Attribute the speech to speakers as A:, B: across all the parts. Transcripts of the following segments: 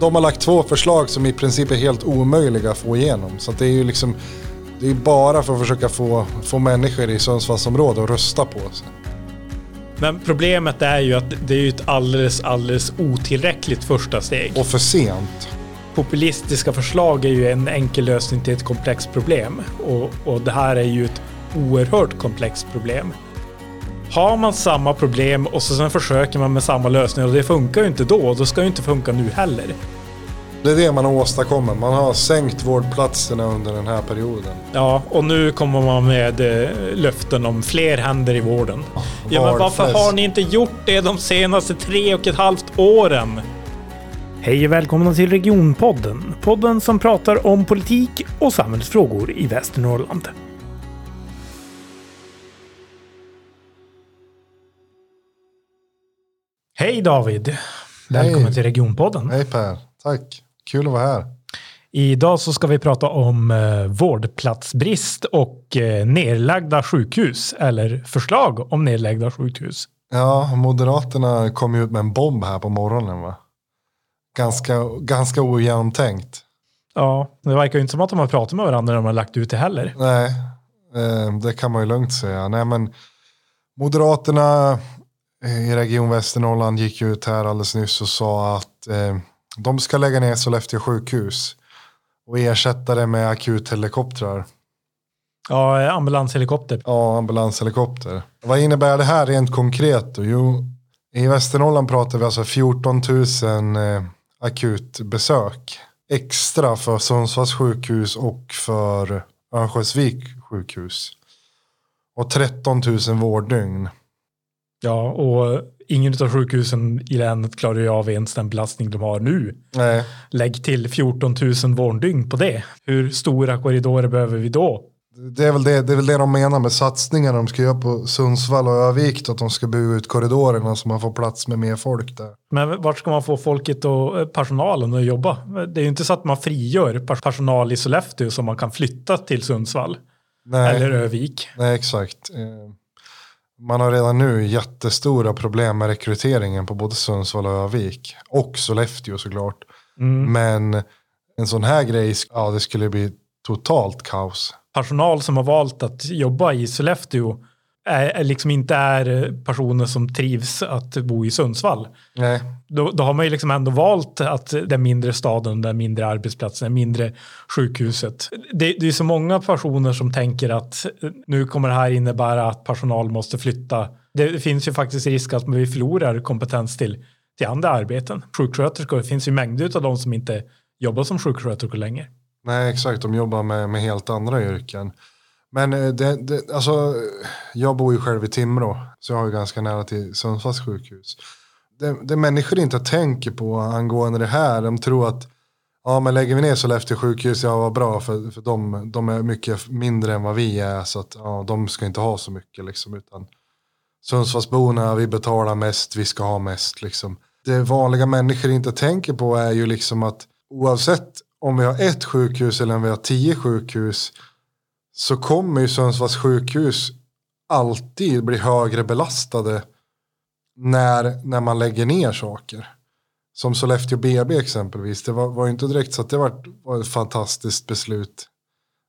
A: De har lagt två förslag som i princip är helt omöjliga att få igenom. Så det är ju liksom, det är bara för att försöka få, få människor i Sundsvallsområdet att rösta på sig.
B: Men problemet är ju att det är ett alldeles, alldeles otillräckligt första steg.
A: Och för sent.
B: Populistiska förslag är ju en enkel lösning till ett komplext problem. Och, och det här är ju ett oerhört komplext problem. Har man samma problem och så sen försöker man med samma lösning och det funkar ju inte då, då ska det ju inte funka nu heller.
A: Det är det man har åstadkommit. Man har sänkt vårdplatserna under den här perioden.
B: Ja, och nu kommer man med eh, löften om fler händer i vården. Ja, men varför har ni inte gjort det de senaste tre och ett halvt åren? Hej och välkomna till Regionpodden. Podden som pratar om politik och samhällsfrågor i Västernorrland. Hej David! Välkommen
A: Hej.
B: till Regionpodden.
A: Hej Per, tack. Kul att vara här.
B: Idag så ska vi prata om eh, vårdplatsbrist och eh, nedlagda sjukhus eller förslag om nedlagda sjukhus.
A: Ja, Moderaterna kom ju ut med en bomb här på morgonen va? Ganska, ganska ogenomtänkt.
B: Ja, det verkar ju inte som att de har pratat med varandra när de har lagt ut det heller.
A: Nej, eh, det kan man ju lugnt säga. Nej, men Moderaterna i Region Västernorrland gick ut här alldeles nyss och sa att eh, de ska lägga ner Sollefteå sjukhus och ersätta det med akuthelikoptrar.
B: Ja, eh, ambulanshelikopter.
A: Ja, ambulanshelikopter. Vad innebär det här rent konkret då? Jo, i Västernorrland pratar vi alltså 14 000 eh, akutbesök extra för Sundsvalls sjukhus och för Örnsköldsvik sjukhus. Och 13 000 vårddygn.
B: Ja, och ingen av sjukhusen i länet klarar ju av ens den belastning de har nu.
A: Nej,
B: Lägg till 14 000 vårddygn på det. Hur stora korridorer behöver vi då?
A: det är, väl det, det är väl det de menar med satsningar de ska göra på Sundsvall och Övik. Att de ska bygga ut korridorerna så man får plats med mer folk där.
B: Men vart ska man få folket och eh, personalen att jobba? Det är ju inte så att man frigör pers- personal i Sollefteå som man kan flytta till Sundsvall
A: Nej.
B: eller Övik.
A: Nej, exakt. Man har redan nu jättestora problem med rekryteringen på både Sundsvall och Övik. Och Sollefteå såklart.
B: Mm.
A: Men en sån här grej, ja det skulle bli totalt kaos.
B: Personal som har valt att jobba i Sollefteå är, är liksom inte är personer som trivs att bo i Sundsvall.
A: Nej,
B: Då, då har man ju liksom ändå valt att den mindre staden, den mindre arbetsplatsen, det mindre sjukhuset. Det, det är så många personer som tänker att eh, nu kommer det här innebära att personal måste flytta. Det, det finns ju faktiskt risk att vi förlorar kompetens till, till andra arbeten. Sjuksköterskor, det finns ju mängder av de som inte jobbar som sjuksköterskor längre.
A: nej exakt. De jobbar med, med helt andra yrken. Men eh, det, det, alltså, jag bor ju själv i Timrå. Så jag har ju ganska nära till Sundsvalls sjukhus. Det, det människor inte tänker på angående det här. De tror att ja, men lägger vi ner Sollefteå sjukhus, ja vad bra. För, för de, de är mycket mindre än vad vi är. Så att ja, de ska inte ha så mycket. Liksom, utan Sundsvallsborna, vi betalar mest, vi ska ha mest. Liksom. Det vanliga människor inte tänker på är ju liksom att oavsett om vi har ett sjukhus eller om vi har tio sjukhus så kommer ju Sundsvalls sjukhus alltid bli högre belastade när, när man lägger ner saker. Som Sollefteå BB exempelvis. Det var, var ju inte direkt så att det var, var ett fantastiskt beslut.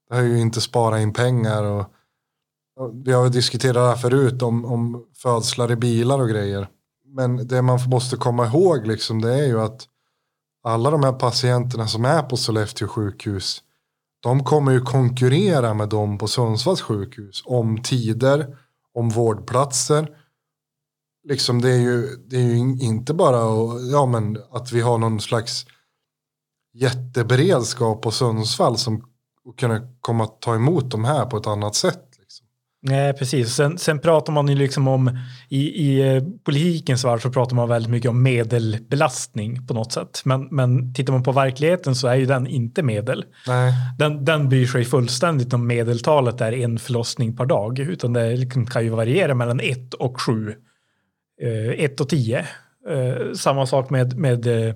A: Det har ju inte sparat in pengar och, och vi har ju diskuterat det här förut om, om födslar i bilar och grejer. Men det man måste komma ihåg liksom det är ju att alla de här patienterna som är på Sollefteå sjukhus de kommer ju konkurrera med dem på Sundsvalls sjukhus om tider, om vårdplatser. Liksom det är ju, det är ju inte bara att- ja, men att vi har någon slags jätteberedskap på Sundsvall som kan kunna komma att ta emot de här på ett annat sätt.
B: Nej, precis. Sen, sen pratar man ju liksom om i, i eh, politikens värld så pratar man väldigt mycket om medelbelastning på något sätt. Men, men tittar man på verkligheten så är ju den inte medel.
A: Nej,
B: Den, den bryr sig fullständigt om medeltalet är en förlossning per dag. Utan det liksom kan ju variera mellan 1 och 7. 1 och 10. Samma sak med, med eh, eh,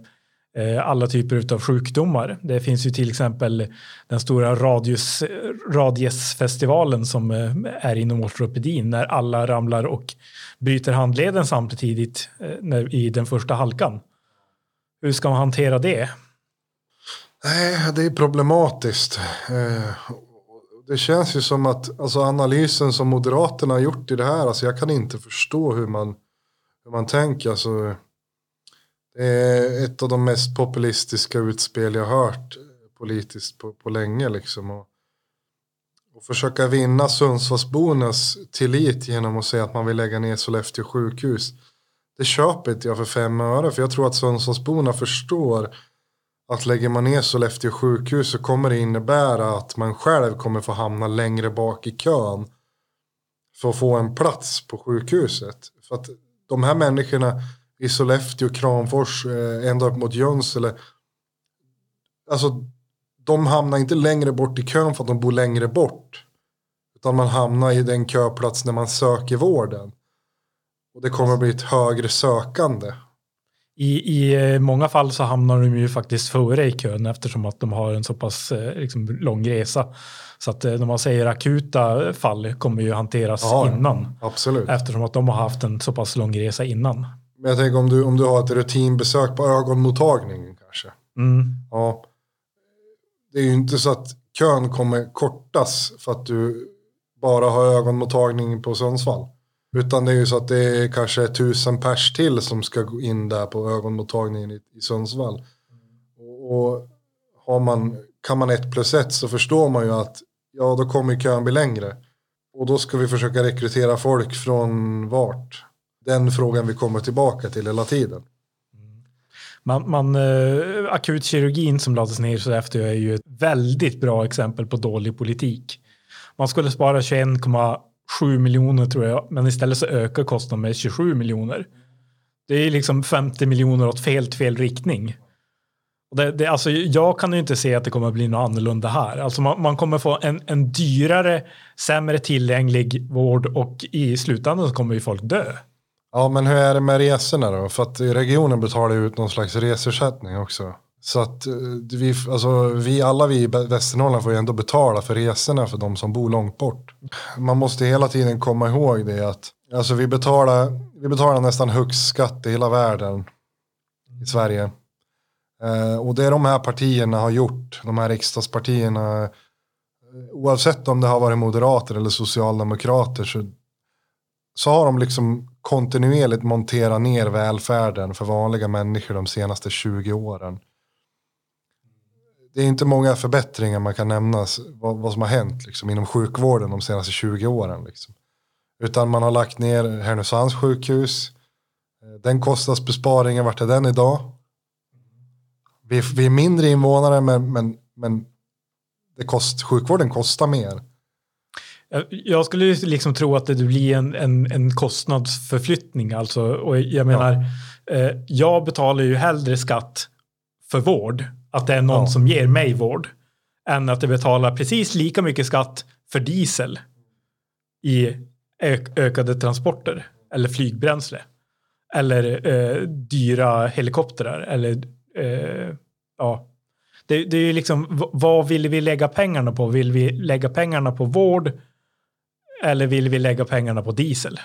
B: Eh, alla typer av sjukdomar. Det finns ju till exempel den stora radius, radiesfestivalen som eh, är inom ortopedin när alla ramlar och bryter handleden samtidigt eh, när, i den första halkan. hur ska man hantera det?
A: Nej, det är problematiskt. Det känns ju som att alltså, analysen som Moderaterna har gjort i det här, alltså, jag kan inte förstå hur man, hur man tänker. Alltså, det är ett av de mest populistiska utspel jag hört politiskt på, på länge. Liksom. Och, och försöka vinna Sundsvallsbornas tillit genom att säga att man vill lägga ner Sollefteå sjukhus. Det köper inte jag för fem öre. För jag tror att Sundsvallsborna förstår att lägger man ner Sollefteå sjukhus så kommer det innebära att man själv kommer få hamna längre bak i kön. För att få en plats på sjukhuset. För att de här människorna i Sollefteå, Kramfors, eh, ända upp mot Jönsele. Alltså de hamnar inte längre bort i kön för att de bor längre bort. Utan man hamnar i den köplats när man söker vården. Och det kommer att bli ett högre sökande.
B: I, I eh, många fall så hamnar de ju faktiskt före i kön eftersom att de har en så pass eh, liksom, lång resa. Så att när man säger akuta fall kommer ju hanteras ja, innan.
A: Absolut.
B: Eftersom att de har haft en så pass lång resa innan.
A: Men jag tänker om du, om du har ett rutinbesök på ögonmottagningen kanske.
B: Mm.
A: Ja, det är ju inte så att kön kommer kortas för att du bara har ögonmottagning på Sundsvall. Utan det är ju så att det är kanske tusen pers till som ska gå in där på ögonmottagningen i, i Sundsvall. Och, och har man, kan man ett plus ett så förstår man ju att ja då kommer kön bli längre. Och då ska vi försöka rekrytera folk från vart? Den frågan vi kommer tillbaka till hela tiden.
B: Man, man, eh, akutkirurgin som lades ner så efter är ju ett väldigt bra exempel på dålig politik. Man skulle spara 21,7 miljoner tror jag, men istället så ökar kostnaden med 27 miljoner. Det är liksom 50 miljoner åt fel, fel riktning. Och det, det, alltså, jag kan ju inte se att det kommer bli något annorlunda här. Alltså man, man kommer få en, en dyrare, sämre tillgänglig vård och i slutändan så kommer ju folk dö.
A: Ja, men hur är det med resorna då? För att regionen betalar ut någon slags resersättning också. Så att eh, vi, alltså, vi alla vi i Västernorrland får ju ändå betala för resorna för de som bor långt bort. Man måste hela tiden komma ihåg det att alltså, vi, betalar, vi betalar nästan högst skatt i hela världen i Sverige. Eh, och det de här partierna har gjort, de här riksdagspartierna, eh, oavsett om det har varit moderater eller socialdemokrater så, så har de liksom kontinuerligt montera ner välfärden för vanliga människor de senaste 20 åren. Det är inte många förbättringar man kan nämna vad, vad som har hänt liksom, inom sjukvården de senaste 20 åren. Liksom. Utan man har lagt ner Härnösands sjukhus. Eh, den kostnadsbesparingen, vart är den idag? Vi, vi är mindre invånare men, men, men det kost, sjukvården kostar mer.
B: Jag skulle liksom tro att det blir en, en, en kostnadsförflyttning. Alltså, och jag menar, ja. eh, jag betalar ju hellre skatt för vård, att det är någon ja. som ger mig vård, än att jag betalar precis lika mycket skatt för diesel i ök ökade transporter eller flygbränsle. Eller eh, dyra helikoptrar. Eller, eh, ja. det, det är ju liksom, vad vill vi lägga pengarna på? Vill vi lägga pengarna på vård eller vill vi lägga pengarna på diesel?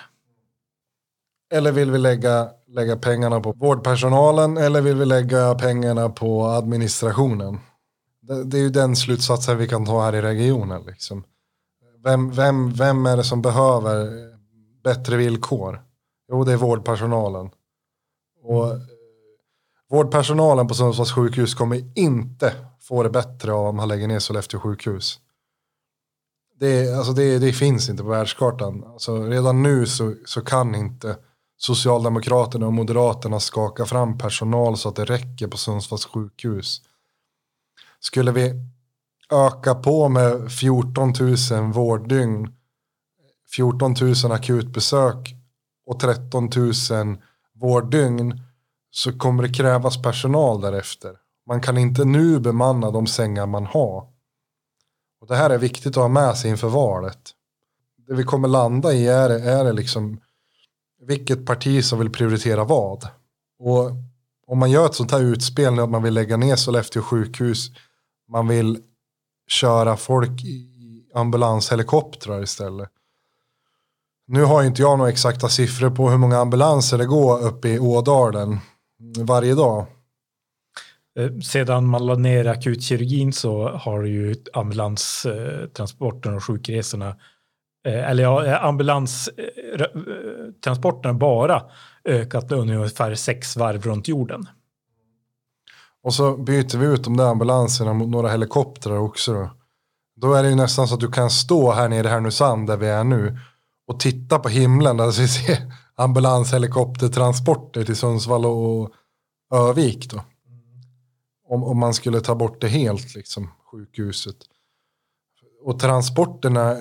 A: Eller vill vi lägga, lägga pengarna på vårdpersonalen eller vill vi lägga pengarna på administrationen? Det, det är ju den slutsatsen vi kan ta här i regionen. Liksom. Vem, vem, vem är det som behöver bättre villkor? Jo, det är vårdpersonalen. Och mm. vårdpersonalen på Sundsvalls sjukhus kommer inte få det bättre av om man lägger ner Sollefteå sjukhus det, alltså det, det finns inte på världskartan. Alltså redan nu så, så kan inte Socialdemokraterna och Moderaterna skaka fram personal så att det räcker på Sundsvalls sjukhus. Skulle vi öka på med 14 000 vårddygn, 14 000 akutbesök och 13 000 vårddygn så kommer det krävas personal därefter. Man kan inte nu bemanna de sängar man har. Och det här är viktigt att ha med sig inför valet. Det vi kommer landa i är, är det liksom vilket parti som vill prioritera vad. Och om man gör ett sånt här utspel nu att man vill lägga ner Sollefteå sjukhus, man vill köra folk i ambulanshelikoptrar istället. Nu har inte jag några exakta siffror på hur många ambulanser det går uppe i Ådalen varje dag.
B: Eh, sedan man lade ner akutkirurgin så har ju ambulanstransporten och sjukresorna eh, eller ja, eh, ambulanstransporterna bara ökat ungefär sex varv runt jorden.
A: Och så byter vi ut de där ambulanserna mot några helikoptrar också. Då. Då är det ju nästan så att du kan stå här nere i Härnösand där vi är nu och titta på himlen där vi ser ambulanshelikoptertransporter till Sundsvall och Övik då. Om, om man skulle ta bort det helt, liksom, sjukhuset. Och transporterna eh,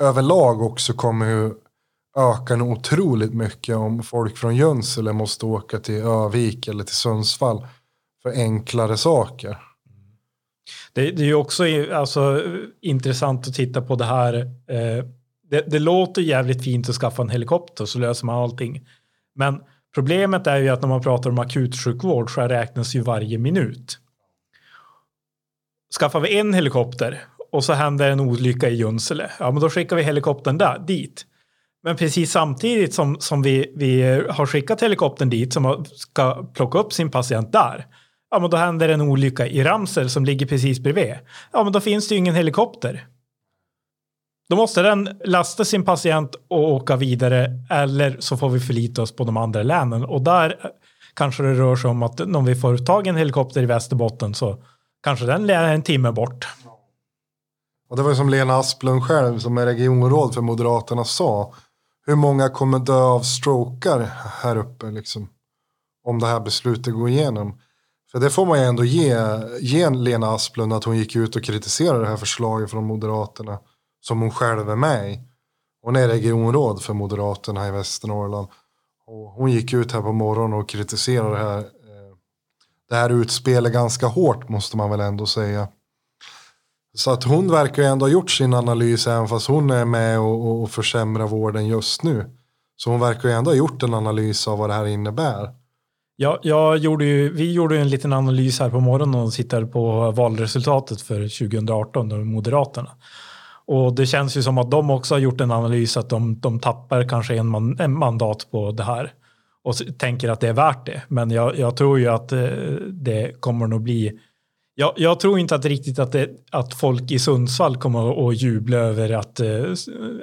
A: överlag också kommer ju öka otroligt mycket om folk från Jönsele måste åka till Övik eller till Sundsvall för enklare saker.
B: Det, det är ju också alltså, intressant att titta på det här. Eh, det, det, låter jävligt fint att skaffa en helikopter så löser man allting. Men problemet är ju att när man pratar om akutsjukvård så räknas ju varje minut. Skaffar vi en helikopter och så händer en olycka i Junsele, ja men då skickar vi helikoptern där, dit. Men precis samtidigt som, som vi, vi har skickat helikoptern dit som ska plocka upp sin patient där, ja men då händer en olycka i Ramsel som ligger precis bredvid. Ja men då finns det ju ingen helikopter. Då måste den lasta sin patient och åka vidare eller så får vi förlita oss på de andra länen och där kanske det rör sig om att om vi får tag i en helikopter i Västerbotten så kanske den är en timme bort.
A: Och det var som Lena Asplund själv som är regionråd för Moderaterna sa. Hur många kommer dö av strokar här uppe liksom? Om det här beslutet går igenom. För det får man ju ändå ge, ge Lena Asplund att hon gick ut och kritiserade det här förslaget från Moderaterna. Som hon själv är med i. Hon är regionråd för Moderaterna i Västernorrland. Och hon gick ut här på morgonen och kritiserade det här. Eh, det här utspelet ganska hårt måste man väl ändå säga. Så att hon verkar ju ändå ha gjort sin analys även fast hon är med och, och försämrar vården just nu. Så hon verkar ju ändå ha gjort en analys av vad det här innebär.
B: Ja, jag gjorde ju, vi gjorde en liten analys här på morgonen och tittade på valresultatet för 2018 och Moderaterna. Och det känns ju som att de också har gjort en analys att de, de tappar kanske en, man, en mandat på det här och tänker att det är värt det. Men jag, jag tror ju att eh, det kommer nog bli jag, jag, tror inte att riktigt att, det, att folk i Sundsvall kommer att jubla över att eh,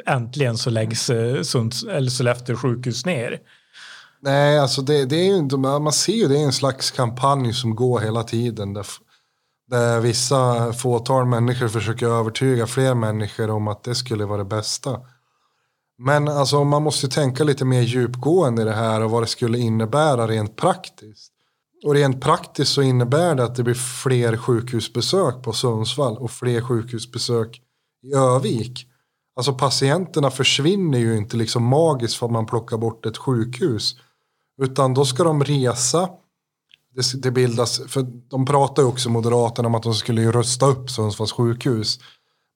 B: äntligen så läggs eh, Sunds, eller Sollefteå sjukhus ner.
A: Nej, alltså det, det är ju, man ser ju det är en slags kampanj som går hela tiden. Där, där vissa fåtal människor försöker övertyga fler människor om att det skulle vara det bästa. Men alltså, man måste tänka lite mer djupgående i det här och vad det skulle innebära rent praktiskt. Och rent praktiskt så innebär det att det blir fler sjukhusbesök på Sundsvall och fler sjukhusbesök i Övik. Alltså patienterna försvinner ju inte liksom magiskt för att man plockar bort ett sjukhus. Utan då ska de resa. Det, det bildas, för de pratar ju också Moderaterna om att de skulle ju upp Sundsvalls sjukhus.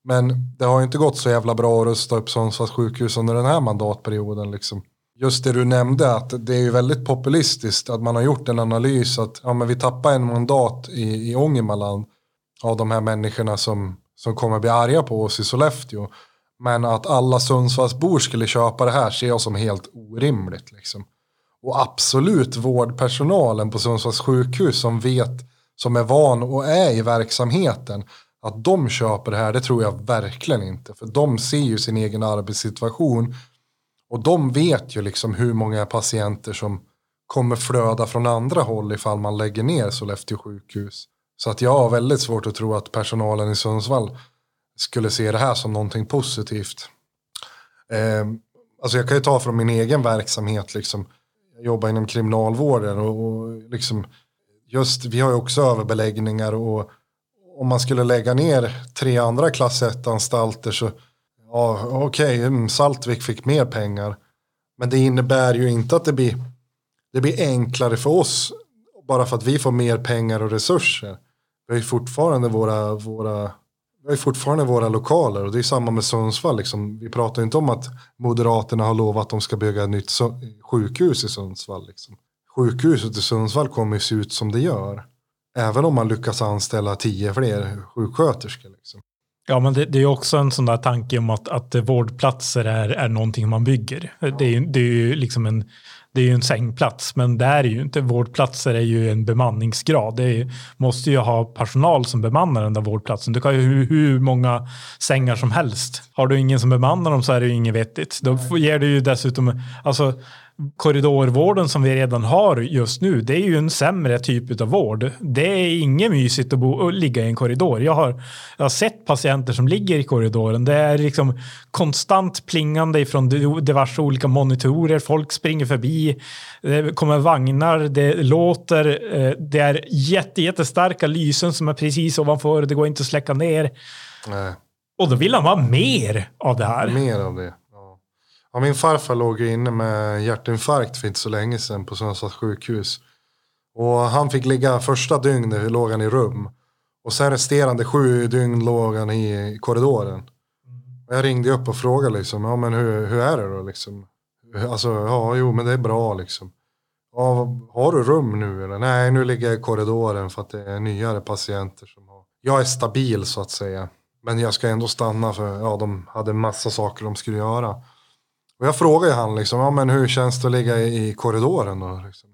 A: Men det har ju inte gått så jävla bra att rusta upp Sundsvalls sjukhus under den här mandatperioden. Liksom just det du nämnde att det är ju väldigt populistiskt att man har gjort en analys att ja, men vi tappar en mandat i, i Ångermanland av de här människorna som, som kommer bli arga på oss i Sollefteå. Men att alla Sundsvallsbor skulle köpa det här ser jag som helt orimligt. Liksom. Och absolut vårdpersonalen på Sundsvalls sjukhus som vet, som är van och är i verksamheten. Att de köper det här, det tror jag verkligen inte. För de ser ju sin egen arbetssituation och de vet ju liksom hur många patienter som kommer flöda från andra håll ifall man lägger ner Sollefteå sjukhus. Så att jag har väldigt svårt att tro att personalen i Sundsvall skulle se det här som någonting positivt. Eh, alltså jag kan ju ta från min egen verksamhet. Liksom. Jag jobbar inom kriminalvården och, och liksom, just, vi har ju också överbeläggningar och om man skulle lägga ner tre andra klass 1-anstalter så Ja, okej, okay, Saltvik fick mer pengar. Men det innebär ju inte att det blir, det blir enklare för oss bara för att vi får mer pengar och resurser. Vi har ju fortfarande våra, våra, vi har fortfarande våra lokaler och det är samma med Sundsvall. Liksom. Vi pratar inte om att Moderaterna har lovat att de ska bygga ett nytt sjukhus i Sundsvall. Liksom. Sjukhuset i Sundsvall kommer ju se ut som det gör. Även om man lyckas anställa tio fler sjuksköterskor. Liksom.
B: Ja, men det, det, är också en sån där tanke om att, att vårdplatser är, är någonting man bygger. Det är, det är ju liksom en, det är ju en sängplats, men det är ju inte. Vårdplatser är ju en bemanningsgrad. Det är, måste ju ha personal som bemannar den där vårdplatsen. Du kan ju hur, hur många sängar som helst. Har du ingen som bemannar dem så är det ju inget vettigt. Då ger du ju dessutom, alltså korridorvården som vi redan har just nu, det är ju en sämre typ av vård. Det är inget mysigt att, bo, och ligga i en korridor. Jag har, jag har sett patienter som ligger i korridoren. Det är liksom konstant plingande ifrån diverse olika monitorer. Folk springer förbi. Det kommer vagnar. Det låter. Eh, det är jätte, jättestarka lysen som är precis ovanför. Det går inte att släcka ner.
A: Nej.
B: Och då vill han ha mer av det här.
A: Mer av det. Ja, min farfar låg ju inne med hjärtinfarkt för inte så länge sedan på Sundsvalls sjukhus. Och han fick ligga första dygnet låg han i rum. Och sen resterande sju dygn låg han i korridoren. Och jag ringde upp och frågade liksom, ja men hur, hur är det då liksom? Alltså, ja jo men det är bra liksom. Ja, har du rum nu eller? Nej, nu ligger jag i korridoren för att det är nyare patienter som har. Jag är stabil så att säga. Men jag ska ändå stanna för ja, de hade massa saker de skulle göra. Och jag frågade han liksom, ja, men hur känns det att ligga i, korridoren då? Liksom.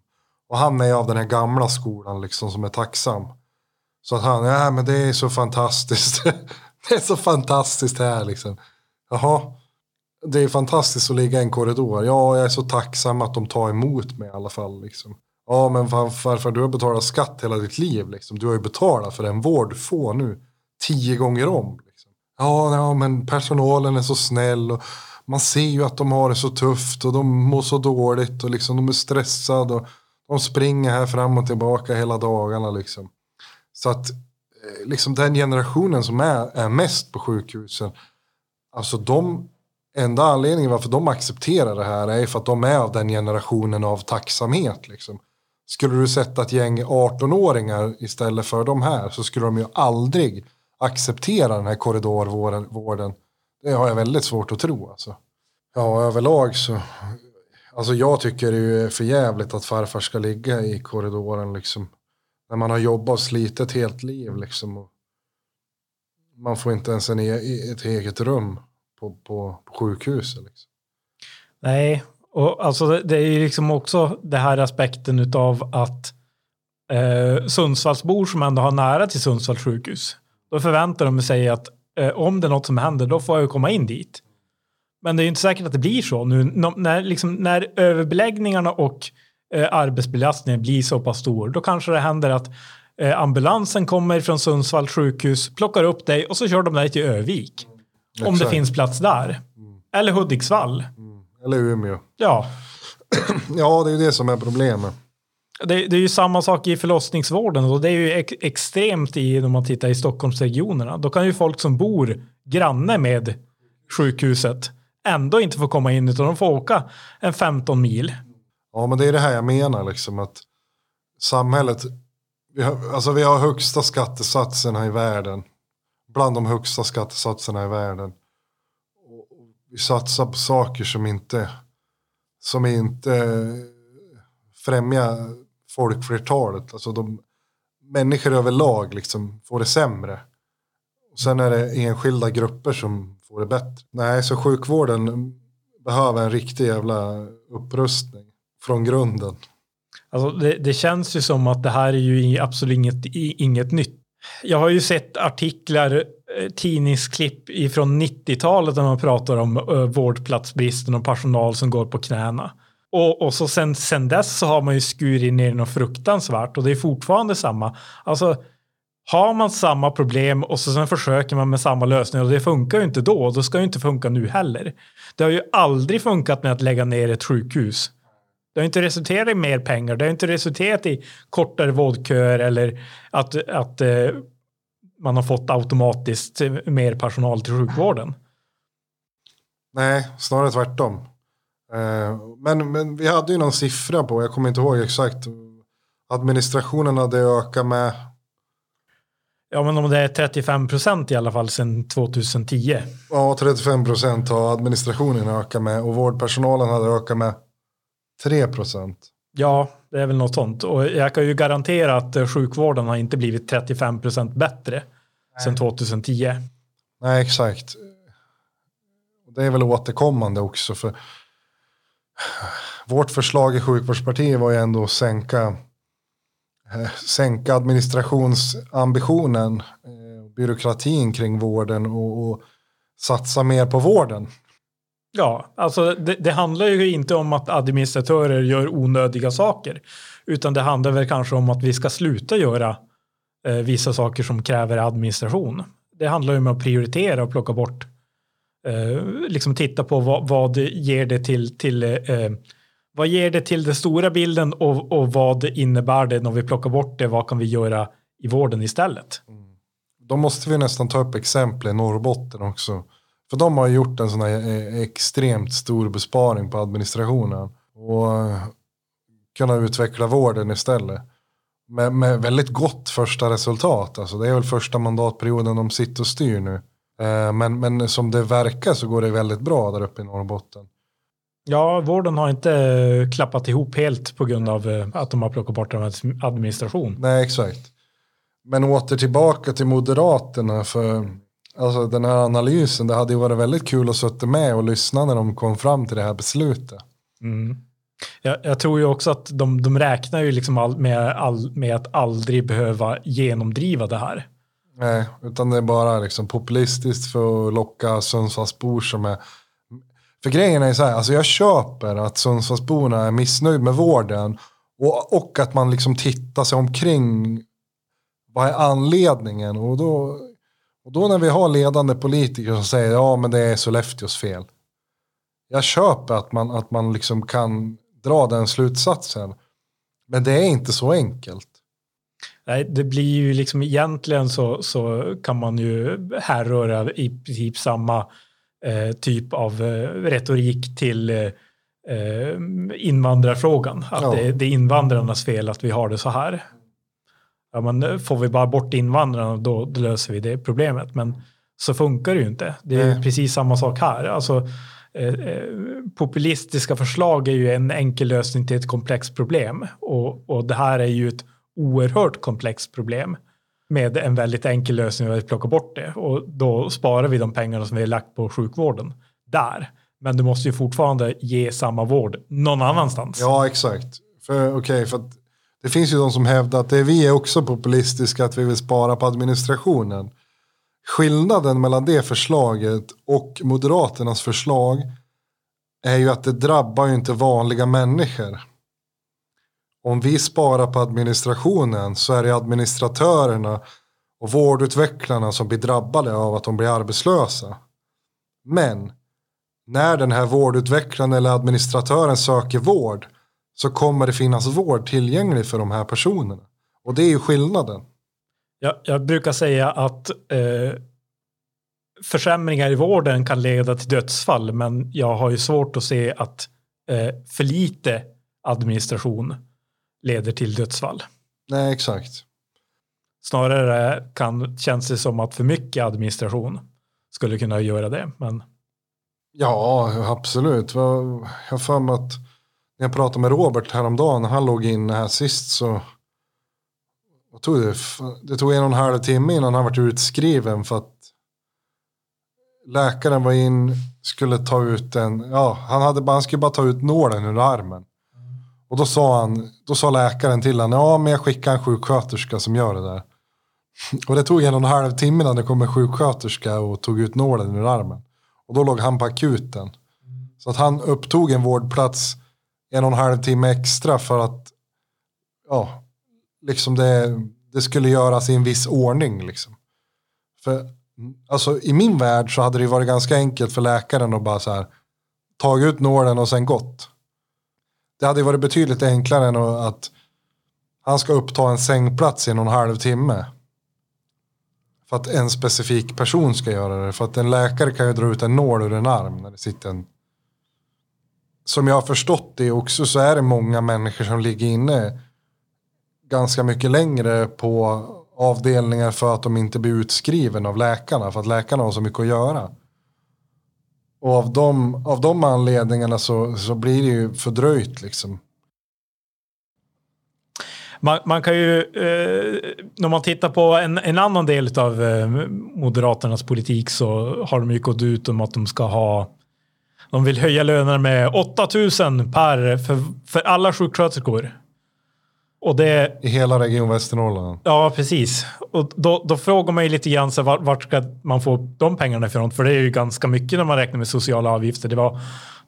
A: Och han är av den här gamla skolan liksom som är tacksam. Så att han, ja men det är så fantastiskt. det är så fantastiskt här liksom. Jaha, det är fantastiskt att ligga i en korridor. Ja, jag är så tacksam att de tar emot mig i alla fall. Liksom. Ja, men varför du har betalat skatt hela ditt liv. Liksom. Du har ju betalat för den vård du får nu tio gånger om. Liksom. Ja, ja, men personalen är så snäll. Och man ser ju att de har det så tufft och de mår så dåligt och liksom de är stressade och de springer här fram och tillbaka hela dagarna liksom. Så att eh, liksom den generationen som är, är mest på sjukhusen, alltså de enda anledningen varför de accepterar det här är för att de är av den generationen av tacksamhet. Liksom. Skulle du sätta ett gäng 18-åringar istället för de här så skulle de ju aldrig acceptera den här korridorvården det har jag väldigt svårt att tro. Alltså. Ja, överlag så. Alltså jag tycker det är för jävligt att farfar ska ligga i korridoren liksom. När man har jobbat och slitit ett helt liv liksom. Man får inte ens en e, e ett eget rum på, på, på sjukhuset. Liksom.
B: Nej, och alltså det, det är ju liksom också det här aspekten av att eh, Sundsvallsbor som ändå har nära till Sundsvalls sjukhus. Då förväntar de sig att om det är något som händer, då får jag komma in dit. Men det är inte säkert att det blir så nu när, liksom, när överbeläggningarna och eh, arbetsbelastningen blir så pass stor. Då kanske det händer att eh, ambulansen kommer från Sundsvalls sjukhus, plockar upp dig och så kör de dig till Övik. Mm. Om det finns plats där. Mm. Eller Hudiksvall.
A: Mm. Eller Umeå.
B: Ja.
A: ja, det är ju det som är problemet.
B: Det, det, är ju samma sak i förlossningsvården och det är ju ex extremt i om man tittar i Stockholmsregionerna. Då kan ju folk som bor granne med sjukhuset ändå inte få komma in utan de får åka en 15 mil.
A: Ja men det är det här jag menar liksom att samhället, vi har, alltså vi har högsta skattesatserna i världen. Bland de högsta skattesatserna i världen. Och vi satsar på saker som inte, som inte främjar folkflertalet. Alltså de, människor överlag liksom får det sämre. Och sen är det enskilda grupper som får det bättre. Nej, så sjukvården behöver en riktig jävla upprustning från grunden.
B: Alltså det, det, känns ju som att det här är ju absolut inget, inget nytt. Jag har ju sett artiklar, eh, tidningsklipp ifrån 90-talet där man pratar om eh, vårdplatsbristen och personal som går på knäna. Och, och så sen, sen dess så har man ju skurit ner något fruktansvärt och det är fortfarande samma. Alltså har man samma problem och så sen försöker man med samma lösning och det funkar ju inte då, då ska det inte funka nu heller. Det har ju aldrig funkat med att lägga ner ett sjukhus. Det har inte resulterat i mer pengar, det har inte resulterat i kortare vårdköer eller att, att eh, man har fått automatiskt mer personal till sjukvården.
A: Nej, snarare tvärtom. Eh, men, men vi hade ju någon siffra på, jag kommer inte ihåg exakt, administrationen hade ökat med
B: Ja, men om det är 35 procent i alla fall sedan 2010.
A: Ja, 35 procent har administrationen ökat med och vårdpersonalen hade ökat med 3 procent.
B: Ja, det är väl något sånt. Och jag kan ju garantera att eh, sjukvården har inte blivit 35 procent bättre Nej. sedan 2010.
A: Nej, exakt. Det är väl återkommande också för vårt förslag i sjukvårdspartiet var ju ändå att sänka, eh, sänka administrationsambitionen, eh, byråkratin kring vården och, och satsa mer på vården.
B: Ja, alltså det, det, handlar ju inte om att administratörer gör onödiga saker, utan det handlar väl kanske om att vi ska sluta göra eh, vissa saker som kräver administration. Det handlar ju om att prioritera och plocka bort, eh, liksom titta på vad, vad ger det till, till eh, vad ger det till den stora bilden och, och vad innebär det när vi plockar bort det? Vad kan vi göra i vården istället? Mm.
A: Då måste vi nästan ta upp exempel i Norrbotten också. För de har gjort en sån här eh, extremt stor besparing på administrationen. Och eh, kunna utveckla vården istället. Med, med väldigt gott första resultat. Alltså det är väl första mandatperioden de sitter och styr nu. Eh, men, men som det verkar så går det väldigt bra där uppe i Norrbotten.
B: Ja, vården har inte klappat ihop helt på grund av att de har plockat bort administration.
A: Nej, exakt. Men åter tillbaka till Moderaterna. För alltså, den här analysen, det hade ju varit väldigt kul att sitta med och lyssna när de kom fram till det här beslutet.
B: Mm. Jag, jag, tror ju också att de, de räknar ju liksom all, med, all, med att aldrig behöva genomdriva det här.
A: Nej, utan det är bara liksom populistiskt för att locka Sundsvallsbor som är för grejen är så här, alltså jag köper att Sundsvallsborna är missnöjd med vården och, och att man liksom tittar sig omkring. Vad är anledningen? Och då, och då när vi har ledande politiker som säger ja men det är Sollefteås fel. Jag köper att man, att man liksom kan dra den slutsatsen. Men det är inte så enkelt.
B: Nej, det blir ju liksom egentligen så, så kan man ju härröra i princip samma eh, typ av eh, retorik till eh, eh, invandrarfrågan. Att ja. det, det, är invandrarnas fel att vi har det så här. Ja, men får vi bara bort invandrarna då, då löser vi det problemet. Men så funkar det ju inte. Det är Nej. precis samma sak här. Alltså, eh, eh, populistiska förslag är ju en enkel lösning till ett komplext problem. Och, och det här är ju ett oerhört komplext problem med en väldigt enkel lösning att plocka bort det och då sparar vi de pengarna som vi har lagt på sjukvården där. Men du måste ju fortfarande ge samma vård någon annanstans.
A: Ja, exakt. För, okay, för det finns ju de som hävdar att det vi är också populistiska, att vi vill spara på administrationen. Skillnaden mellan det förslaget och Moderaternas förslag är ju att det drabbar ju inte vanliga människor om vi sparar på administrationen så är det administratörerna och vårdutvecklarna som blir drabbade av att de blir arbetslösa. Men när den här vårdutvecklaren eller administratören söker vård så kommer det finnas vård tillgänglig för de här personerna. Och det är ju skillnaden.
B: Jag, jag brukar säga att eh, försämringar i vården kan leda till dödsfall men jag har ju svårt att se att eh, för lite administration leder till dödsfall.
A: Nej, exakt.
B: Snarare kan, känns det som att för mycket administration skulle kunna göra det. Men...
A: Ja, absolut. Jag har för mig att när jag pratade med Robert häromdagen, han låg in här sist så tog det? det tog en och en halv timme innan han var utskriven för att läkaren var in, skulle ta ut en, ja, han, hade, han skulle bara ta ut nålen ur armen. Och då sa, han, då sa läkaren till honom, ja men jag skickar en sjuksköterska som gör det där. Och det tog en och en halv timme innan det kom en sjuksköterska och tog ut nålen ur armen. Och då låg han på akuten. Så att han upptog en vårdplats en och en halv timme extra för att ja, liksom det, det skulle göras i en viss ordning. Liksom. För alltså, i min värld så hade det varit ganska enkelt för läkaren att bara så här tagit ut nålen och sen gått. Det hade varit betydligt enklare än att han ska uppta en sängplats i någon halv timme. För att en specifik person ska göra det. För att en läkare kan ju dra ut en nål ur en arm när det sitter en... Som jag har förstått det också så är det många människor som ligger inne ganska mycket längre på avdelningar för att de inte blir utskriven av läkarna. För att läkarna har så mycket att göra. Och av de, av de anledningarna så, så blir det ju fördröjt liksom.
B: Man, man kan ju, eh, när man tittar på en, en annan del av eh, Moderaternas politik så har de ju gått ut om att de ska ha De vill höja lönerna med 8000 per för, för alla sjuksköterskor. Och det,
A: I hela Region Västernorrland.
B: ja, precis. Och då, då frågar man ju lite grann så vart, vart ska man få de pengarna ifrån? För det är ju ganska mycket när man räknar med sociala avgifter. Det var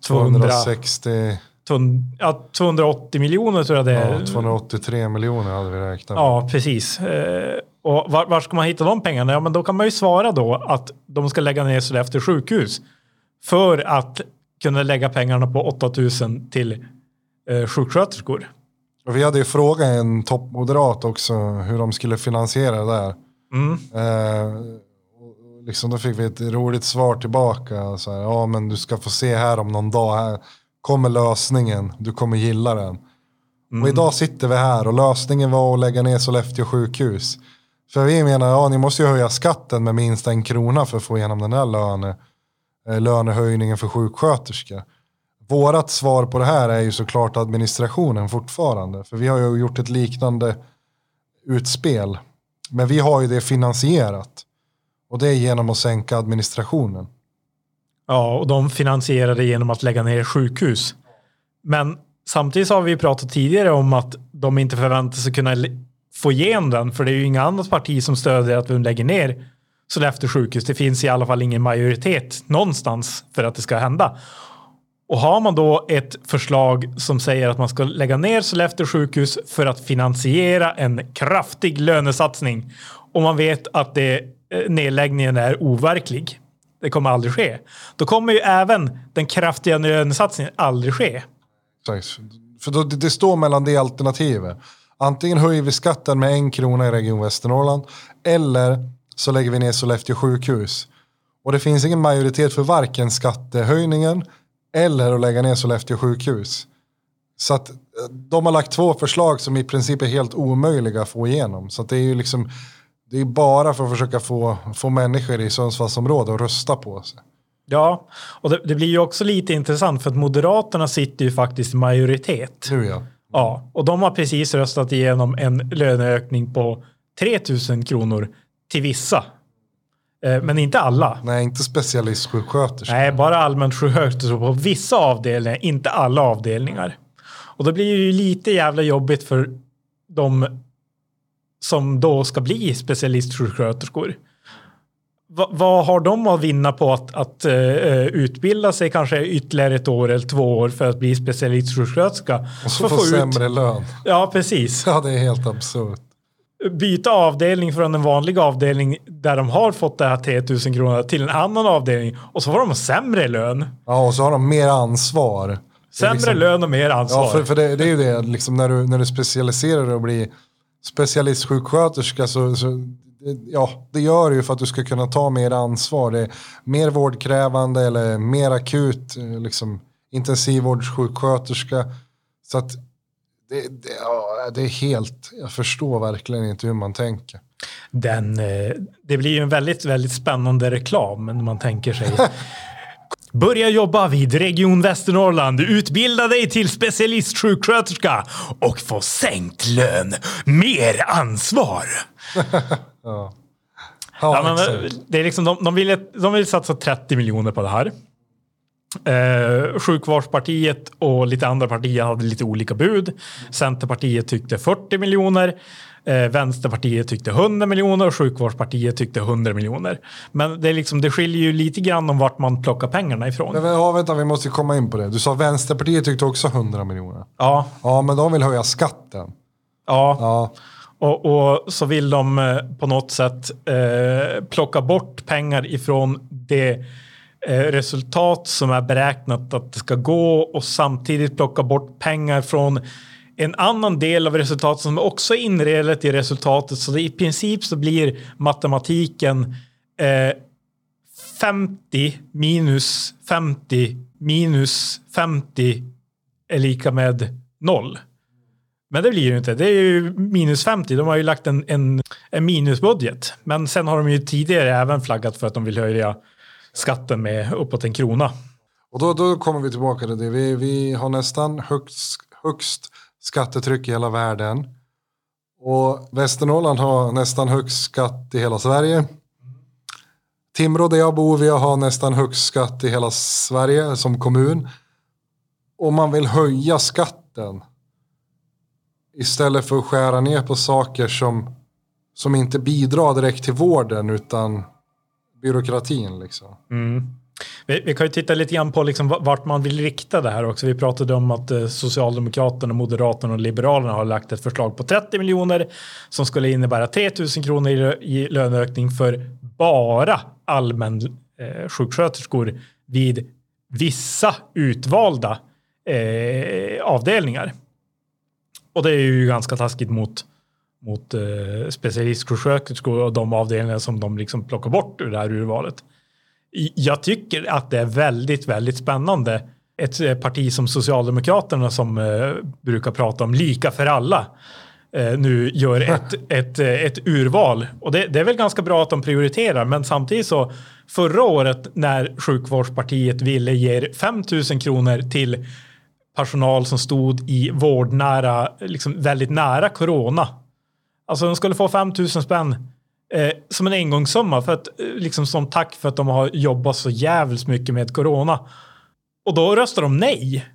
B: 200,
A: 260,
B: 200 ja, 280 miljoner tror jag det är.
A: ja, 283 miljoner hade vi räknat med.
B: Ja, precis. Eh, och var, var ska man hitta de pengarna? Ja, men då kan man ju svara då att de ska lägga ner Sollefteå sjukhus för att kunna lägga pengarna på 8000 till eh, sjuksköterskor.
A: Och vi hade ju frågat en toppmoderat också hur de skulle finansiera det där.
B: Mm.
A: Eh, liksom då fick vi ett roligt svar tillbaka. Så här, ja men du ska få se här om någon dag. Här kommer lösningen. Du kommer gilla den. Och idag sitter vi här och lösningen var att lägga ner Sollefteå sjukhus. För vi menar, ja ni måste ju höja skatten med minst en krona för att få igenom den här löne, eh, lönehöjningen för sjuksköterskor. Vårat svar på det här är ju såklart administrationen fortfarande. För vi har ju gjort ett liknande utspel. Men vi har ju det finansierat. Och det är genom att sänka administrationen.
B: Ja, och de finansierar det genom att lägga ner sjukhus. Men samtidigt så har vi pratat tidigare om att de inte förväntar sig kunna få igenom den, för det är ju inga annat parti som stödjer att vi lägger ner Sollefteå sjukhus. Det finns i alla fall ingen majoritet någonstans för att det ska hända. Och har man då ett förslag som säger att man ska lägga ner Sollefteå sjukhus för att finansiera en kraftig lönesatsning och man vet att det, eh, nedläggningen är overklig. Det kommer aldrig ske. Då kommer ju även den kraftiga lönesatsningen aldrig ske.
A: Exakt. För då, det, det står mellan det alternativet. Antingen höjer vi skatten med en krona i Region Västernorrland eller så lägger vi ner Sollefteå sjukhus. Och det finns ingen majoritet för varken skattehöjningen eller att lägga ner Sollefteå sjukhus. Så att eh, de har lagt två förslag som i princip är helt omöjliga att få igenom. Så det är ju liksom det är bara för att försöka få, få människor i Sundsvallsområdet att rösta på sig.
B: Ja, och det, det blir ju också lite intressant för att Moderaterna sitter ju faktiskt i majoritet.
A: Nu ja.
B: Ja, och de har precis röstat igenom en löneökning på 3000 kronor till vissa. Eh, Men inte alla.
A: Nej, inte specialistsjuksköterska.
B: Nej, bara allmänt sjuksköterskor på vissa avdelningar, inte alla avdelningar. Och då blir det ju lite jävla jobbigt för de som då ska bli specialistsjuksköterskor. Va, vad har de att vinna på att, att eh, utbilda sig kanske ytterligare ett år eller två år för att bli specialistsjuksköterska?
A: Och så få
B: få ut-
A: sämre lön.
B: Ja, precis.
A: Ja, det är helt absurt.
B: Byta avdelning från en vanlig avdelning där de har fått det här 3000 kronor till en annan avdelning och så får de sämre lön.
A: Ja, och så har de mer ansvar. Det
B: Sämre
A: liksom-
B: lön och mer ansvar.
A: Ja, för, för det, det är ju det, liksom när, du, när du specialiserar dig och blir specialistsjuksköterska så, så det- ja, det gör du ju för att du ska kunna ta mer ansvar. Det är mer vårdkrävande eller mer akut, eh, liksom intensivvårdssjuksköterska. Så att det, det, ja, det är helt, jag förstår verkligen inte hur man tänker.
B: Den, eh, det blir ju en väldigt, väldigt spännande reklam när man tänker sig. Börja jobba vid Region Västernorrland, utbilda dig till specialistsjuksköterska och få sänkt lön, mer ansvar.
A: Ja,
B: Ja, men, det är liksom, de, de, vill, de vill satsa 30 miljoner på det här. Eh, Sjukvårdspartiet och lite andra partier hade lite olika bud. Centerpartiet tyckte 40 miljoner. Eh, Vänsterpartiet tyckte 100 miljoner och Sjukvårdspartiet tyckte 100 miljoner. Men det, är liksom, det skiljer ju lite grann om vart man plockar pengarna ifrån.
A: Men, ja, vänta, vi måste komma in på det. Du sa Vänsterpartiet tyckte också 100 miljoner.
B: Ja,
A: Ja, men de vill höja skatten.
B: ja.
A: Ja,
B: Och, och så vill de eh, på något sätt eh, plocka bort pengar ifrån det Eh, resultat som är beräknat att det ska gå och samtidigt plocka bort pengar från en annan del av resultatet som också är inredet i resultatet. Så det i princip så blir matematiken eh, 50 minus 50 minus 50 är lika med noll. Men det blir ju inte. Det är ju minus 50. De har ju lagt en, en, en minusbudget. Men sen har de ju tidigare även flaggat för att de vill höja skatten med uppåt en krona.
A: och då, då kommer vi tillbaka till det. Vi, vi har nästan högst, högst skattetryck i hela världen. Och Västernorrland har nästan högst skatt i hela Sverige. Timrå där jag bor, vi har nästan högst skatt i hela Sverige som kommun. Om man vill höja skatten. Istället för att skära ner på saker som, som inte bidrar direkt till vården utan byråkratin liksom.
B: Mm. Vi, vi, kan ju titta lite grann på liksom vart man vill rikta det här också. Vi pratade om att eh, Socialdemokraterna, Moderaterna och Liberalerna har lagt ett förslag på 30 miljoner som skulle innebära 3 000 kronor i, i löneökning för bara allmän eh, sjuksköterskor vid vissa utvalda eh, avdelningar. Och det är ju ganska taskigt mot, mot eh, specialistsjuksköterskor och de avdelningar som de liksom plockar bort ur det här urvalet. Jag tycker att det är väldigt, väldigt spännande. Ett eh, parti som Socialdemokraterna som eh, brukar prata om lika för alla eh, nu gör ett, ett, eh, ett urval. Och det, det, är väl ganska bra att de prioriterar, men samtidigt så förra året när sjukvårdspartiet ville ge 5 000 kronor till personal som stod i vårdnära, liksom väldigt nära corona. Alltså de skulle få 5 000 spänn eh, som en engångssumma för att eh, liksom som tack för att de har jobbat så jävligt mycket med corona. Och då röstar de nej.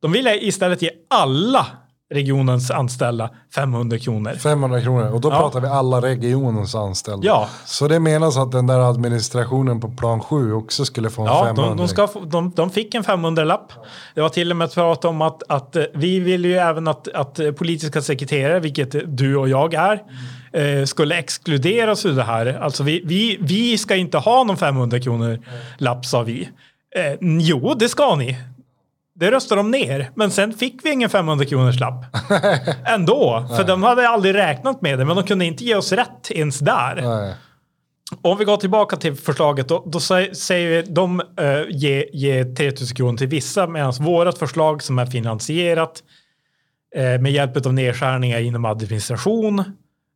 B: De ville istället ge alla regionens anställda 500 kronor.
A: 500 kronor och då ja. pratar vi alla regionens anställda. Ja. Så det menas att den där administrationen på plan 7 också skulle få en ja, 500?
B: Ja, de, de, ska få, de, de fick en 500-lapp. Det var till och med prat om att, att eh, vi vill ju även att, att politiska sekreterare, vilket du och jag är, mm. eh, skulle exkluderas ur det här. Alltså vi, vi, vi ska inte ha någon 500 kronor lapp sa vi. Eh, jo, det ska ni. Det röstade de ner, men sen fick vi ingen 500 kronors lapp. Ändå, för de hade aldrig räknat med det, men de kunde inte ge oss rätt ens där. Nej. Om vi går tillbaka till förslaget, då, då säger vi de uh, ge, ge 3000 kronor till vissa, medan vårt förslag som är finansierat uh, med hjälp av nedskärningar inom administration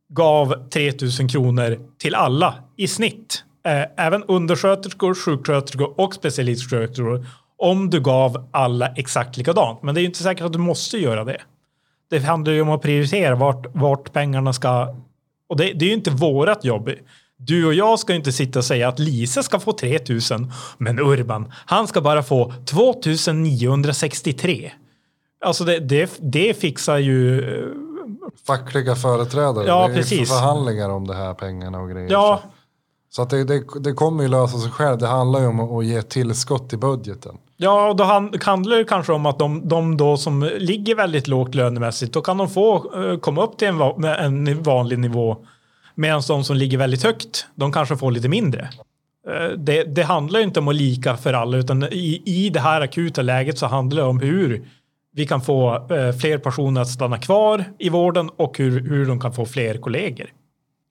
B: gav 3000 kronor till alla i snitt. Uh, även undersköterskor, sjuksköterskor och specialistsköterskor om du gav alla exakt likadant. Men det är inte säkert att du måste göra det. Det handlar ju om att prioritera vart, vart pengarna ska... Och det, det är ju inte vårat jobb. Du och jag ska inte sitta och säga att Lisa ska få 3000 men Urban, han ska bara få 2963. Alltså det, det, det fixar ju... Eh,
A: Fackliga företrädare.
B: Ja,
A: det är
B: precis.
A: förhandlingar om det här pengarna och grejer.
B: Ja,
A: så. Så att det, det, det, kommer ju lösa sig själv. Det handlar ju om att ge tillskott i budgeten.
B: Ja, och då handlar det kanske om att de, de då som ligger väldigt lågt lönemässigt, då kan de få eh, komma upp till en, en vanlig nivå. Medan de som ligger väldigt högt, de kanske får lite mindre. Eh, det, det, handlar ju inte om att lika för alla, utan i, i det här akuta läget så handlar det om hur vi kan få eh, fler personer att stanna kvar i vården och hur, hur de kan få fler kollegor.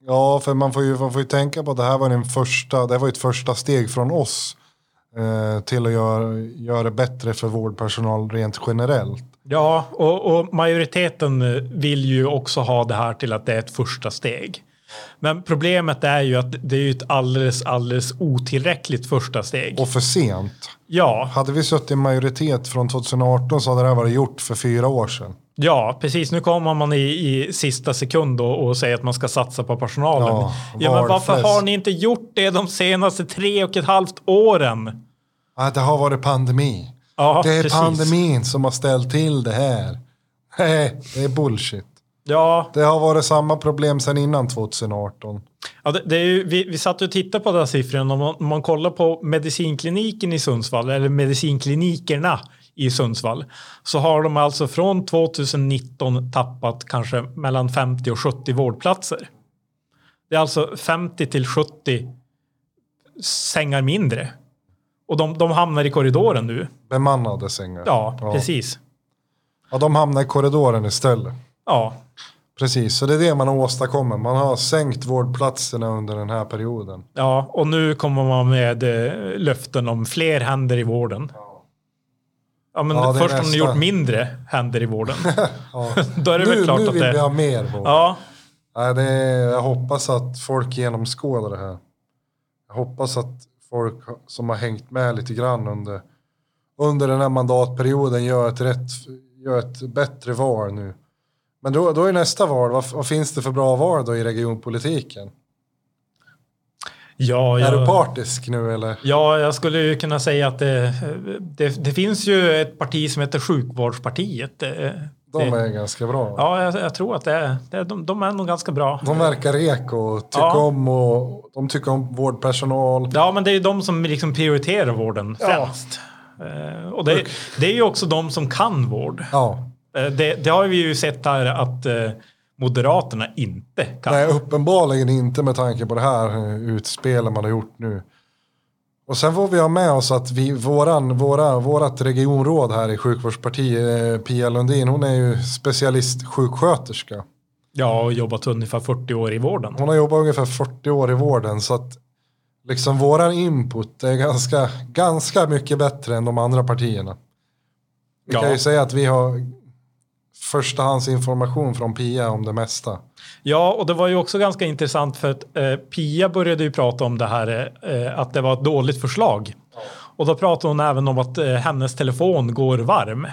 A: Ja, för man får ju, man får ju tänka på att det här var, den första, det här var ett första steg från oss Eh, till att göra, göra det bättre för vårdpersonal rent generellt.
B: Ja, och, och, majoriteten vill ju också ha det här till att det är ett första steg. Men problemet är ju att det är ett alldeles, alldeles otillräckligt första steg.
A: Och för sent.
B: Ja.
A: Hade vi suttit i majoritet från 2018 så hade det här varit gjort för fyra år sedan.
B: Ja, precis. Nu kommer man i, i sista sekund och, och säger att man ska satsa på personalen. Ja, ja men varför har ni inte gjort det de senaste tre och ett halvt åren?
A: Ja, det har varit pandemi. Ja, det är precis. pandemin som har ställt till det här. Nej, det är bullshit.
B: Ja.
A: Det har varit samma problem sedan innan 2018.
B: Ja, det, det är ju, vi, vi satt och tittade på den siffran. Om man, om man kollar på medicinkliniken i Sundsvall, eller medicinklinikerna i Sundsvall, så har de alltså från 2019 tappat kanske mellan 50 och 70 vårdplatser. Det är alltså 50 till 70 sängar mindre. Och de, de hamnar i korridoren nu.
A: Bemannade sängar.
B: Ja, ja, precis.
A: Ja, de hamnar i korridoren istället.
B: Ja.
A: Precis, så det är det man har åstadkommit. Man har sänkt vårdplatserna under den här perioden.
B: Ja, och nu kommer man med eh, löften om fler händer i vården. Ja, men ja, först har ni gjort mindre händer i vården. ja. Då är det
A: nu,
B: väl klart
A: nu
B: att
A: vill
B: det...
A: vi ha mer vård.
B: Ja.
A: Nej, det är, jag hoppas att folk genomskådar det här. Jag hoppas att folk som har hängt med lite grann under, under den här mandatperioden gör ett, rätt, gör ett bättre val nu. Men då, då är nästa val, vad, vad, finns det för bra val då i regionpolitiken?
B: Ja,
A: Är du
B: jag,
A: partisk nu eller?
B: ja, jag skulle ju kunna säga att det, det, det finns ju ett parti som heter Sjukvårdspartiet. Det,
A: De är ganska bra.
B: ja, jag, jag tror att det är, det, de, de är nog ganska bra.
A: De verkar reko och tycker
B: Ja.
A: om och de tycker om vårdpersonal.
B: Ja, men det är ju de som liksom prioriterar vården
A: Ja.
B: främst. Eh, och det, det är ju också de som kan vård.
A: Ja,
B: Eh, det, det har vi ju sett här att eh, Moderaterna inte kan.
A: nej uppenbarligen inte med tanke på det här eh, utspelet man har gjort nu. Och sen får vi ha med oss att vi, våran, våra, vårat regionråd här i sjukvårdspartiet, eh, Pia Lundin, hon är ju specialistsjuksköterska.
B: Ja, och jobbat ungefär 40 år i vården.
A: Hon har jobbat ungefär 40 år i vården så att liksom våran input är ganska, ganska mycket bättre än de andra partierna. Vi
B: Ja.
A: kan ju säga att vi har förstahandsinformation från Pia om det mesta.
B: Ja, och det var ju också ganska intressant för att eh, Pia började ju prata om det här eh, att det var ett dåligt förslag. Och då pratade hon även om att eh, hennes telefon går varm.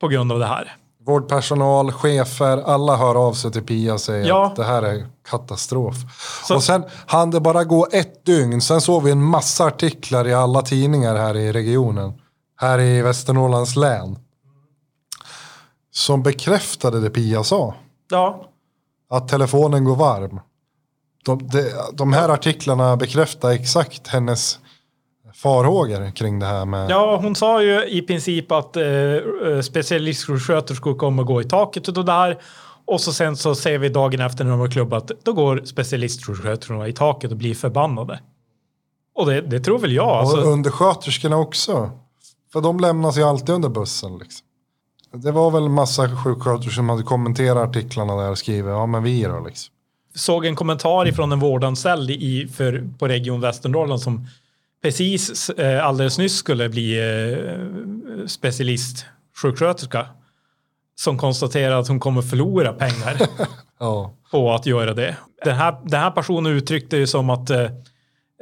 B: På grund av det här.
A: Vårdpersonal, chefer, alla hör av sig till Pia och säger
B: Ja.
A: att det här är katastrof.
B: Så-
A: Och sen hann det bara gå ett dygn, sen såg vi en massa artiklar i alla tidningar här i regionen. Här i Västernorrlands län. Som bekräftade det Pia sa.
B: Ja,
A: Att telefonen går varm. De, de, de här artiklarna bekräftar exakt hennes farhågor kring det här med...
B: ja hon sa ju i princip att eh, eh, specialistsjuksköterskor kommer gå i taket och det där. Och så sen så ser vi dagen efter när de har klubbat, då går specialistsjuksköterskorna i taket och blir förbannade. Och det, det tror väl jag.
A: Och
B: Alltså,
A: undersköterskorna också. För de lämnas ju alltid under bussen. Liksom. Det var väl massa sjuksköterskor som hade kommenterat artiklarna där och skrivit ja men vi då liksom.
B: såg en kommentar ifrån en vårdanställd i, för, på Region Västernorrland som precis eh, alldeles nyss skulle bli eh, specialist sjuksköterska. Som konstaterar att hon kommer förlora pengar
A: Ja.
B: på att göra det. Den här, den här personen uttryckte ju som att eh,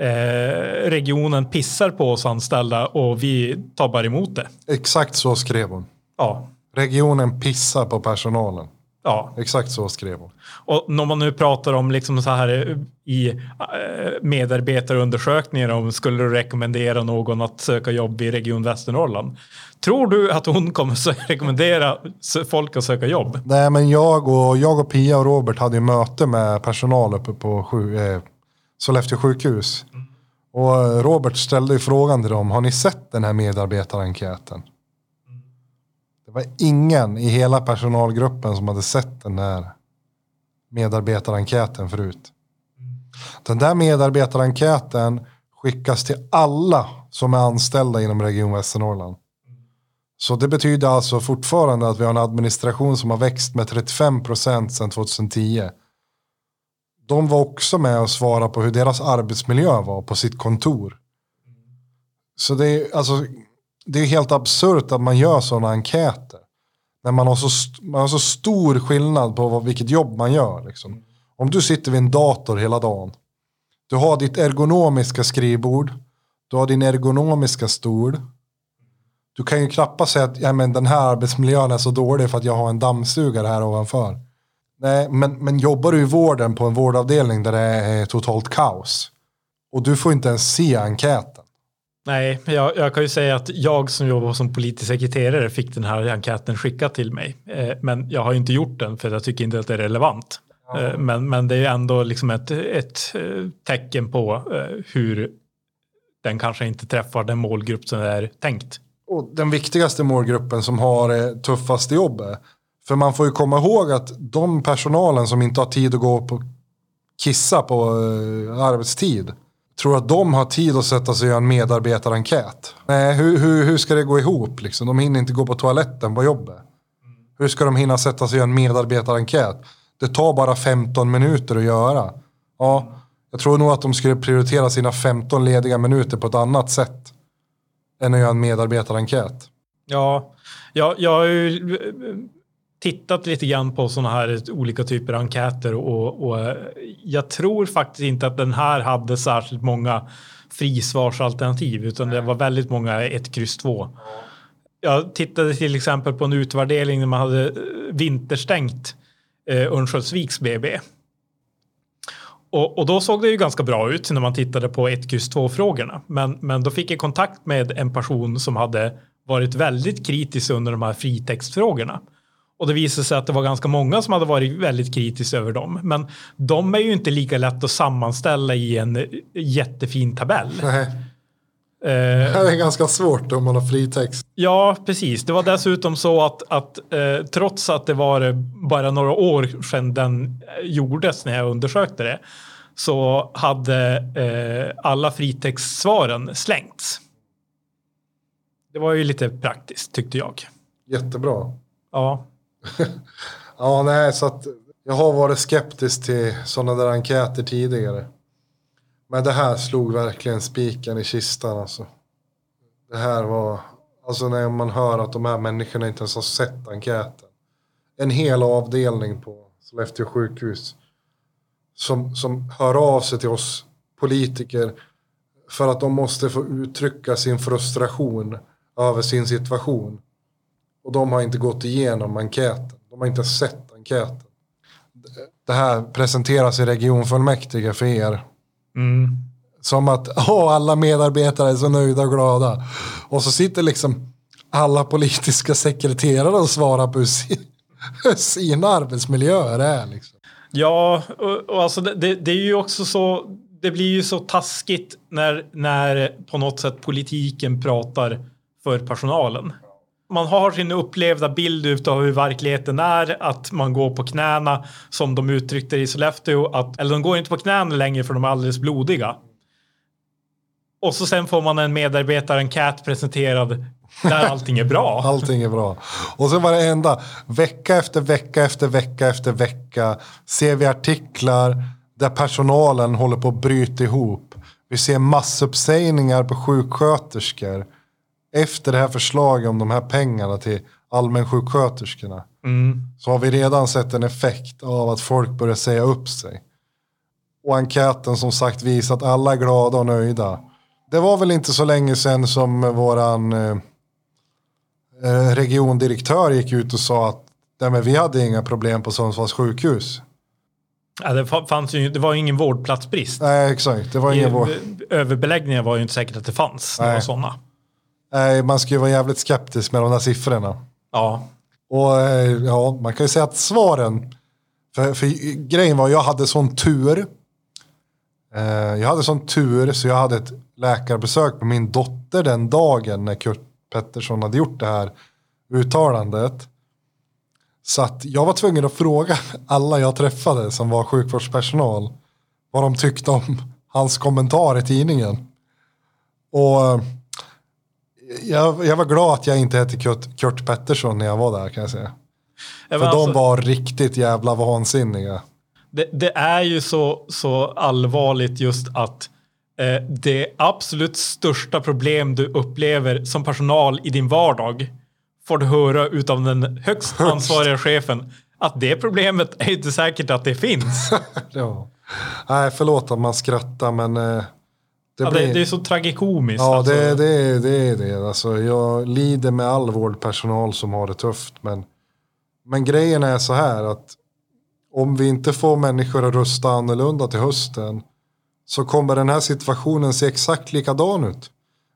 B: eh, regionen pissar på oss anställda och vi tar bara emot det.
A: Exakt så skrev hon.
B: Ja,
A: Regionen pissar på personalen.
B: ja.
A: Exakt så skrev hon.
B: Och när man nu pratar om liksom så här eh, i eh, medarbetarundersökningar om skulle du rekommendera någon att söka jobb i Region Västernorrland. Tror du att hon kommer rekommendera folk att söka jobb?
A: Nej men jag och, jag och Pia och Robert hade ju möte med personal uppe på sju, eh, Sollefteå sjukhus. Och eh, Robert ställde ju frågan till dem, har ni sett den här medarbetarenkäten? Var ingen i hela personalgruppen som hade sett den här medarbetarenkäten förut. Den där medarbetarenkäten skickas till alla som är anställda inom Region Västernorrland. Så det betyder alltså fortfarande att vi har en administration som har växt med 35 procent sedan 2010. De var också med och svarade på hur deras arbetsmiljö var på sitt kontor. Så det är, alltså, det är helt absurt att man gör sådana enkäter. När man har så, man har så stor skillnad på vad, vilket jobb man gör. Liksom. Om du sitter vid en dator hela dagen. Du har ditt ergonomiska skrivbord. Du har din ergonomiska stol. Du kan ju knappast säga att ja, men den här arbetsmiljön är så dålig för att jag har en dammsugare här ovanför. Nej, men, men jobbar du i vården på en vårdavdelning där det är totalt kaos och du får inte ens se enkäten.
B: Nej, jag, jag kan ju säga att jag som jobbar som politisk sekreterare fick den här enkäten skickad till mig. Eh, men jag har ju inte gjort den för jag tycker inte att det är relevant. Eh, men, men det är ändå liksom ett, ett eh, tecken på eh, hur den kanske inte träffar den målgrupp som är tänkt.
A: Och den viktigaste målgruppen som har det tuffaste jobbet. För man får ju komma ihåg att de personalen som inte har tid att gå på kissa på arbetstid. Tror att de har tid att sätta sig och göra en medarbetarenkät. Nej, hur, hur, hur ska det gå ihop? Liksom? De hinner inte gå på toaletten på jobbet. Hur ska de hinna sätta sig och göra en medarbetarenkät? Det tar bara 15 minuter att göra. Ja, jag tror nog att de skulle prioritera sina 15 lediga minuter på ett annat sätt. Än att göra en medarbetarenkät.
B: Ja, jag, jag har ju tittat lite grann på sådana här olika typer av enkäter och, och eh, jag tror faktiskt inte att den här hade särskilt många frisvarsalternativ utan det var väldigt många 1, kryss 2. Jag tittade till exempel på en utvärdering när man hade eh, vinterstängt eh, Örnsköldsviks BB. och, och då såg det ju ganska bra ut när man tittade på 1, X, 2 frågorna. Men, men då fick jag kontakt med en person som hade varit väldigt kritisk under de här fritextfrågorna. Och det visade sig att det var ganska många som hade varit väldigt kritiska över dem. Men de är ju inte lika lätt att sammanställa i en jättefin tabell.
A: Nej.
B: Eh,
A: Det är ganska svårt om man har fritext.
B: Ja, precis. Det var dessutom så att, att eh, trots att det var bara några år sedan den eh, gjordes när jag undersökte det så hade eh, alla fritextsvaren slängts. Det var ju lite praktiskt tyckte jag.
A: Jättebra.
B: Ja,
A: Ja, nej, så att jag har varit skeptisk till sådana där enkäter tidigare. Men det här slog verkligen spiken i kistan alltså. Det här var, alltså när man hör att de här människorna inte ens har sett enkäten. En hel avdelning på Sollefteå sjukhus. Som, som hör av sig till oss politiker för att de måste få uttrycka sin frustration över sin situation. Och de har inte gått igenom enkäten. De har inte sett enkäten. Det här presenteras i regionfullmäktige för er.
B: mm.
A: Som att åh, alla medarbetare är så nöjda och glada. Och så sitter liksom alla politiska sekreterare och svarar på hur si- hur sina arbetsmiljöer är. Liksom.
B: Ja, och, och alltså det, det, det är ju också så. Det blir ju så taskigt när, när på något sätt politiken pratar för personalen. Man har sin upplevda bild av hur verkligheten är, att man går på knäna som de uttryckte i Sollefteå, att, eller de går inte på knäna längre för de är alldeles blodiga. Och så sen får man en medarbetarenkät presenterad där allting är bra.
A: Allting är bra. Och så var det enda, vecka efter vecka efter vecka efter vecka ser vi artiklar där personalen håller på att bryta ihop. Vi ser massuppsägningar på sjuksköterskor efter det här förslaget om de här pengarna till allmänsjuksköterskorna.
B: Mm.
A: Så har vi redan sett en effekt av att folk börjar säga upp sig. Och enkäten som sagt visar att alla är glada och nöjda. Det var väl inte så länge sedan som våran eh, eh, regiondirektör gick ut och sa att Nej, vi hade inga problem på Sundsvalls sjukhus.
B: Ja, det, fa- fanns ju, det var ju ingen vårdplatsbrist.
A: Nej, exakt. Det var ingen vår...
B: Överbeläggningar var ju inte säkert att det fanns några sådana.
A: Nej, man ska ju vara jävligt skeptisk med de där siffrorna.
B: Ja.
A: Och eh, ja, man kan ju säga att svaren. För, för grejen var, jag hade sån tur. Eh, jag hade sån tur så jag hade ett läkarbesök på min dotter den dagen när Kurt Pettersson hade gjort det här uttalandet. Så att jag var tvungen att fråga alla jag träffade som var sjukvårdspersonal vad de tyckte om hans kommentar i tidningen. Och eh, jag, jag var glad att jag inte hette Kurt, Kurt Pettersson när jag var där kan jag säga.
B: Ja,
A: För
B: men
A: de
B: alltså,
A: var riktigt jävla vansinniga.
B: det, det är ju så, så allvarligt just att eh, det absolut största problem du upplever som personal i din vardag får du höra utav den högst ansvariga chefen att det problemet är inte säkert att det finns.
A: Ja. Nej, förlåt att man skrattar men eh, det,
B: ja,
A: blir...
B: det, det är så tragikomiskt.
A: Ja,
B: alltså.
A: det, det, det är det. Alltså, jag lider med all vårdpersonal som har det tufft. Men, men grejen är så här att om vi inte får människor att rösta annorlunda till hösten så kommer den här situationen se exakt likadan ut.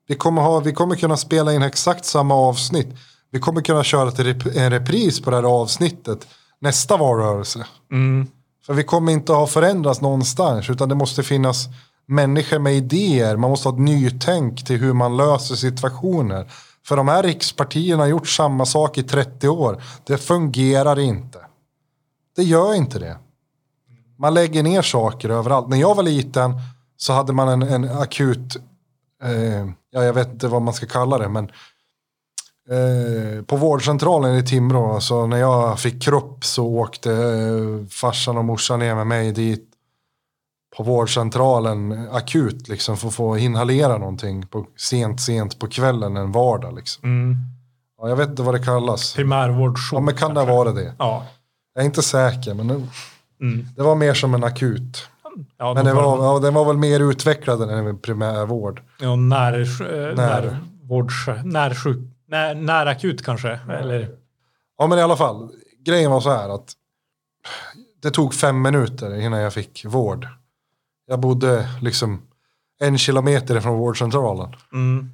A: Vi kommer, ha, vi kommer kunna spela in exakt samma avsnitt. Vi kommer kunna köra till rep- en repris på det här avsnittet nästa valrörelse.
B: Mm.
A: För vi kommer inte ha förändrats någonstans utan det måste finnas människor med idéer. Man måste ha ett nytänk till hur man löser situationer. För de här rikspartierna har gjort samma sak i 30 år. Det fungerar inte. Det gör inte det. Man lägger ner saker överallt. När jag var liten så hade man en, en akut, eh, ja jag vet inte vad man ska kalla det, men Eh, på vårdcentralen i Timrå, så när jag fick kropp så åkte eh, farsan och morsan ner med mig dit på vårdcentralen akut liksom för att få inhalera någonting på, sent, sent på kvällen en vardag liksom.
B: Mm.
A: Ja, jag vet inte vad det kallas.
B: Primärvårdsjour.
A: Ja, men kan det vara det?
B: Ja.
A: Jag är inte säker, men det,
B: Mm.
A: det var mer som en akut.
B: ja
A: Men
B: de
A: det
B: har-
A: var, ja, den var väl mer utvecklad än en primärvård.
B: Ja, när,
A: När?
B: eh, när, vårds, när, sjuk, när, när akut kanske. Eller,
A: Ja men i alla fall, grejen var så här att det tog fem minuter innan jag fick vård. Jag bodde liksom en kilometer från vårdcentralen.
B: Mm.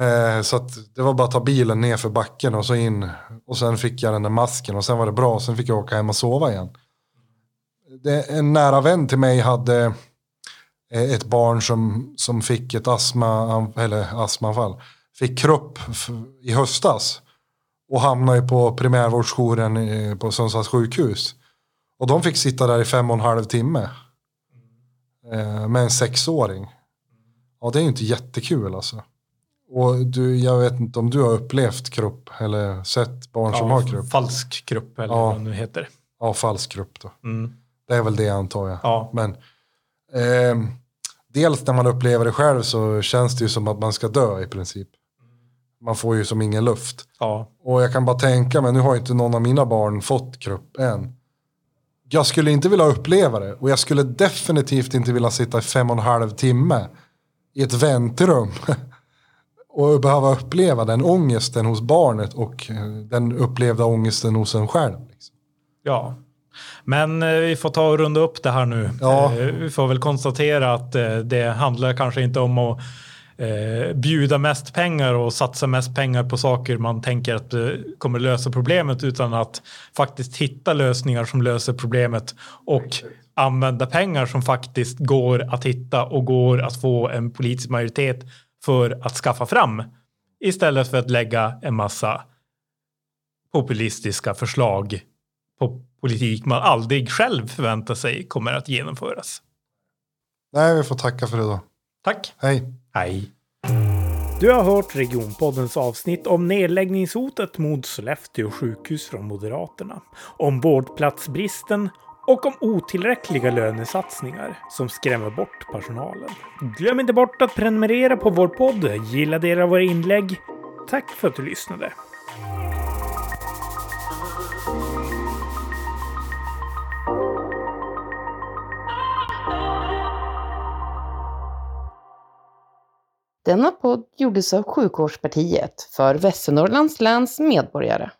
A: Eh, så det var bara att ta bilen ner för backen och så in. Och sen fick jag den där masken och sen var det bra. Sen fick jag åka hem och sova igen. Det, en nära vän till mig hade eh, ett barn som, som fick ett astma, eller astmaanfall. Fick kropp i höstas. Och hamnade på primärvårdsjouren eh, på Sundsvalls sjukhus. Och de fick sitta där i fem och en halv timme. Eh, med en sexåring. Ja, det är ju inte jättekul alltså. Och du, jag vet inte om du har upplevt krupp eller sett barn
B: ja,
A: som har krupp.
B: Falsk krupp eller ja. vad det nu heter.
A: Ja, falsk krupp då.
B: Mm.
A: Det är väl det antar jag.
B: Ja.
A: Men eh, dels när man upplever det själv så känns det ju som att man ska dö i princip. Man får ju som ingen luft.
B: Ja.
A: Och jag kan bara tänka mig, nu har inte någon av mina barn fått krupp än. Jag skulle inte vilja uppleva det och jag skulle definitivt inte vilja sitta i fem och en halv timme i ett väntrum och behöva uppleva den ångesten hos barnet och eh, den upplevda ångesten hos en själv. Liksom.
B: Ja, men eh, vi får ta och runda upp det här nu.
A: Ja.
B: Eh, vi får väl konstatera att det handlar kanske inte om att bjuda mest pengar och satsa mest pengar på saker man tänker att kommer lösa problemet utan att faktiskt hitta lösningar som löser problemet och använda pengar som faktiskt går att hitta och går att få en politisk majoritet för att skaffa fram istället för att lägga en massa populistiska förslag på politik man aldrig själv förväntar sig kommer att genomföras.
A: Nej, vi får tacka för det då.
B: Tack.
A: Hej.
B: Hej. Du har hört Regionpoddens avsnitt om nedläggningshotet mot Sollefteå sjukhus från Moderaterna, om vårdplatsbristen och om otillräckliga lönesatsningar som skrämmer bort personalen. Glöm inte bort att prenumerera på vår podd, gilla delar av våra inlägg. Tack för att du lyssnade.
C: Denna podd gjordes av Sjukvårdspartiet för Västernorrlands läns medborgare.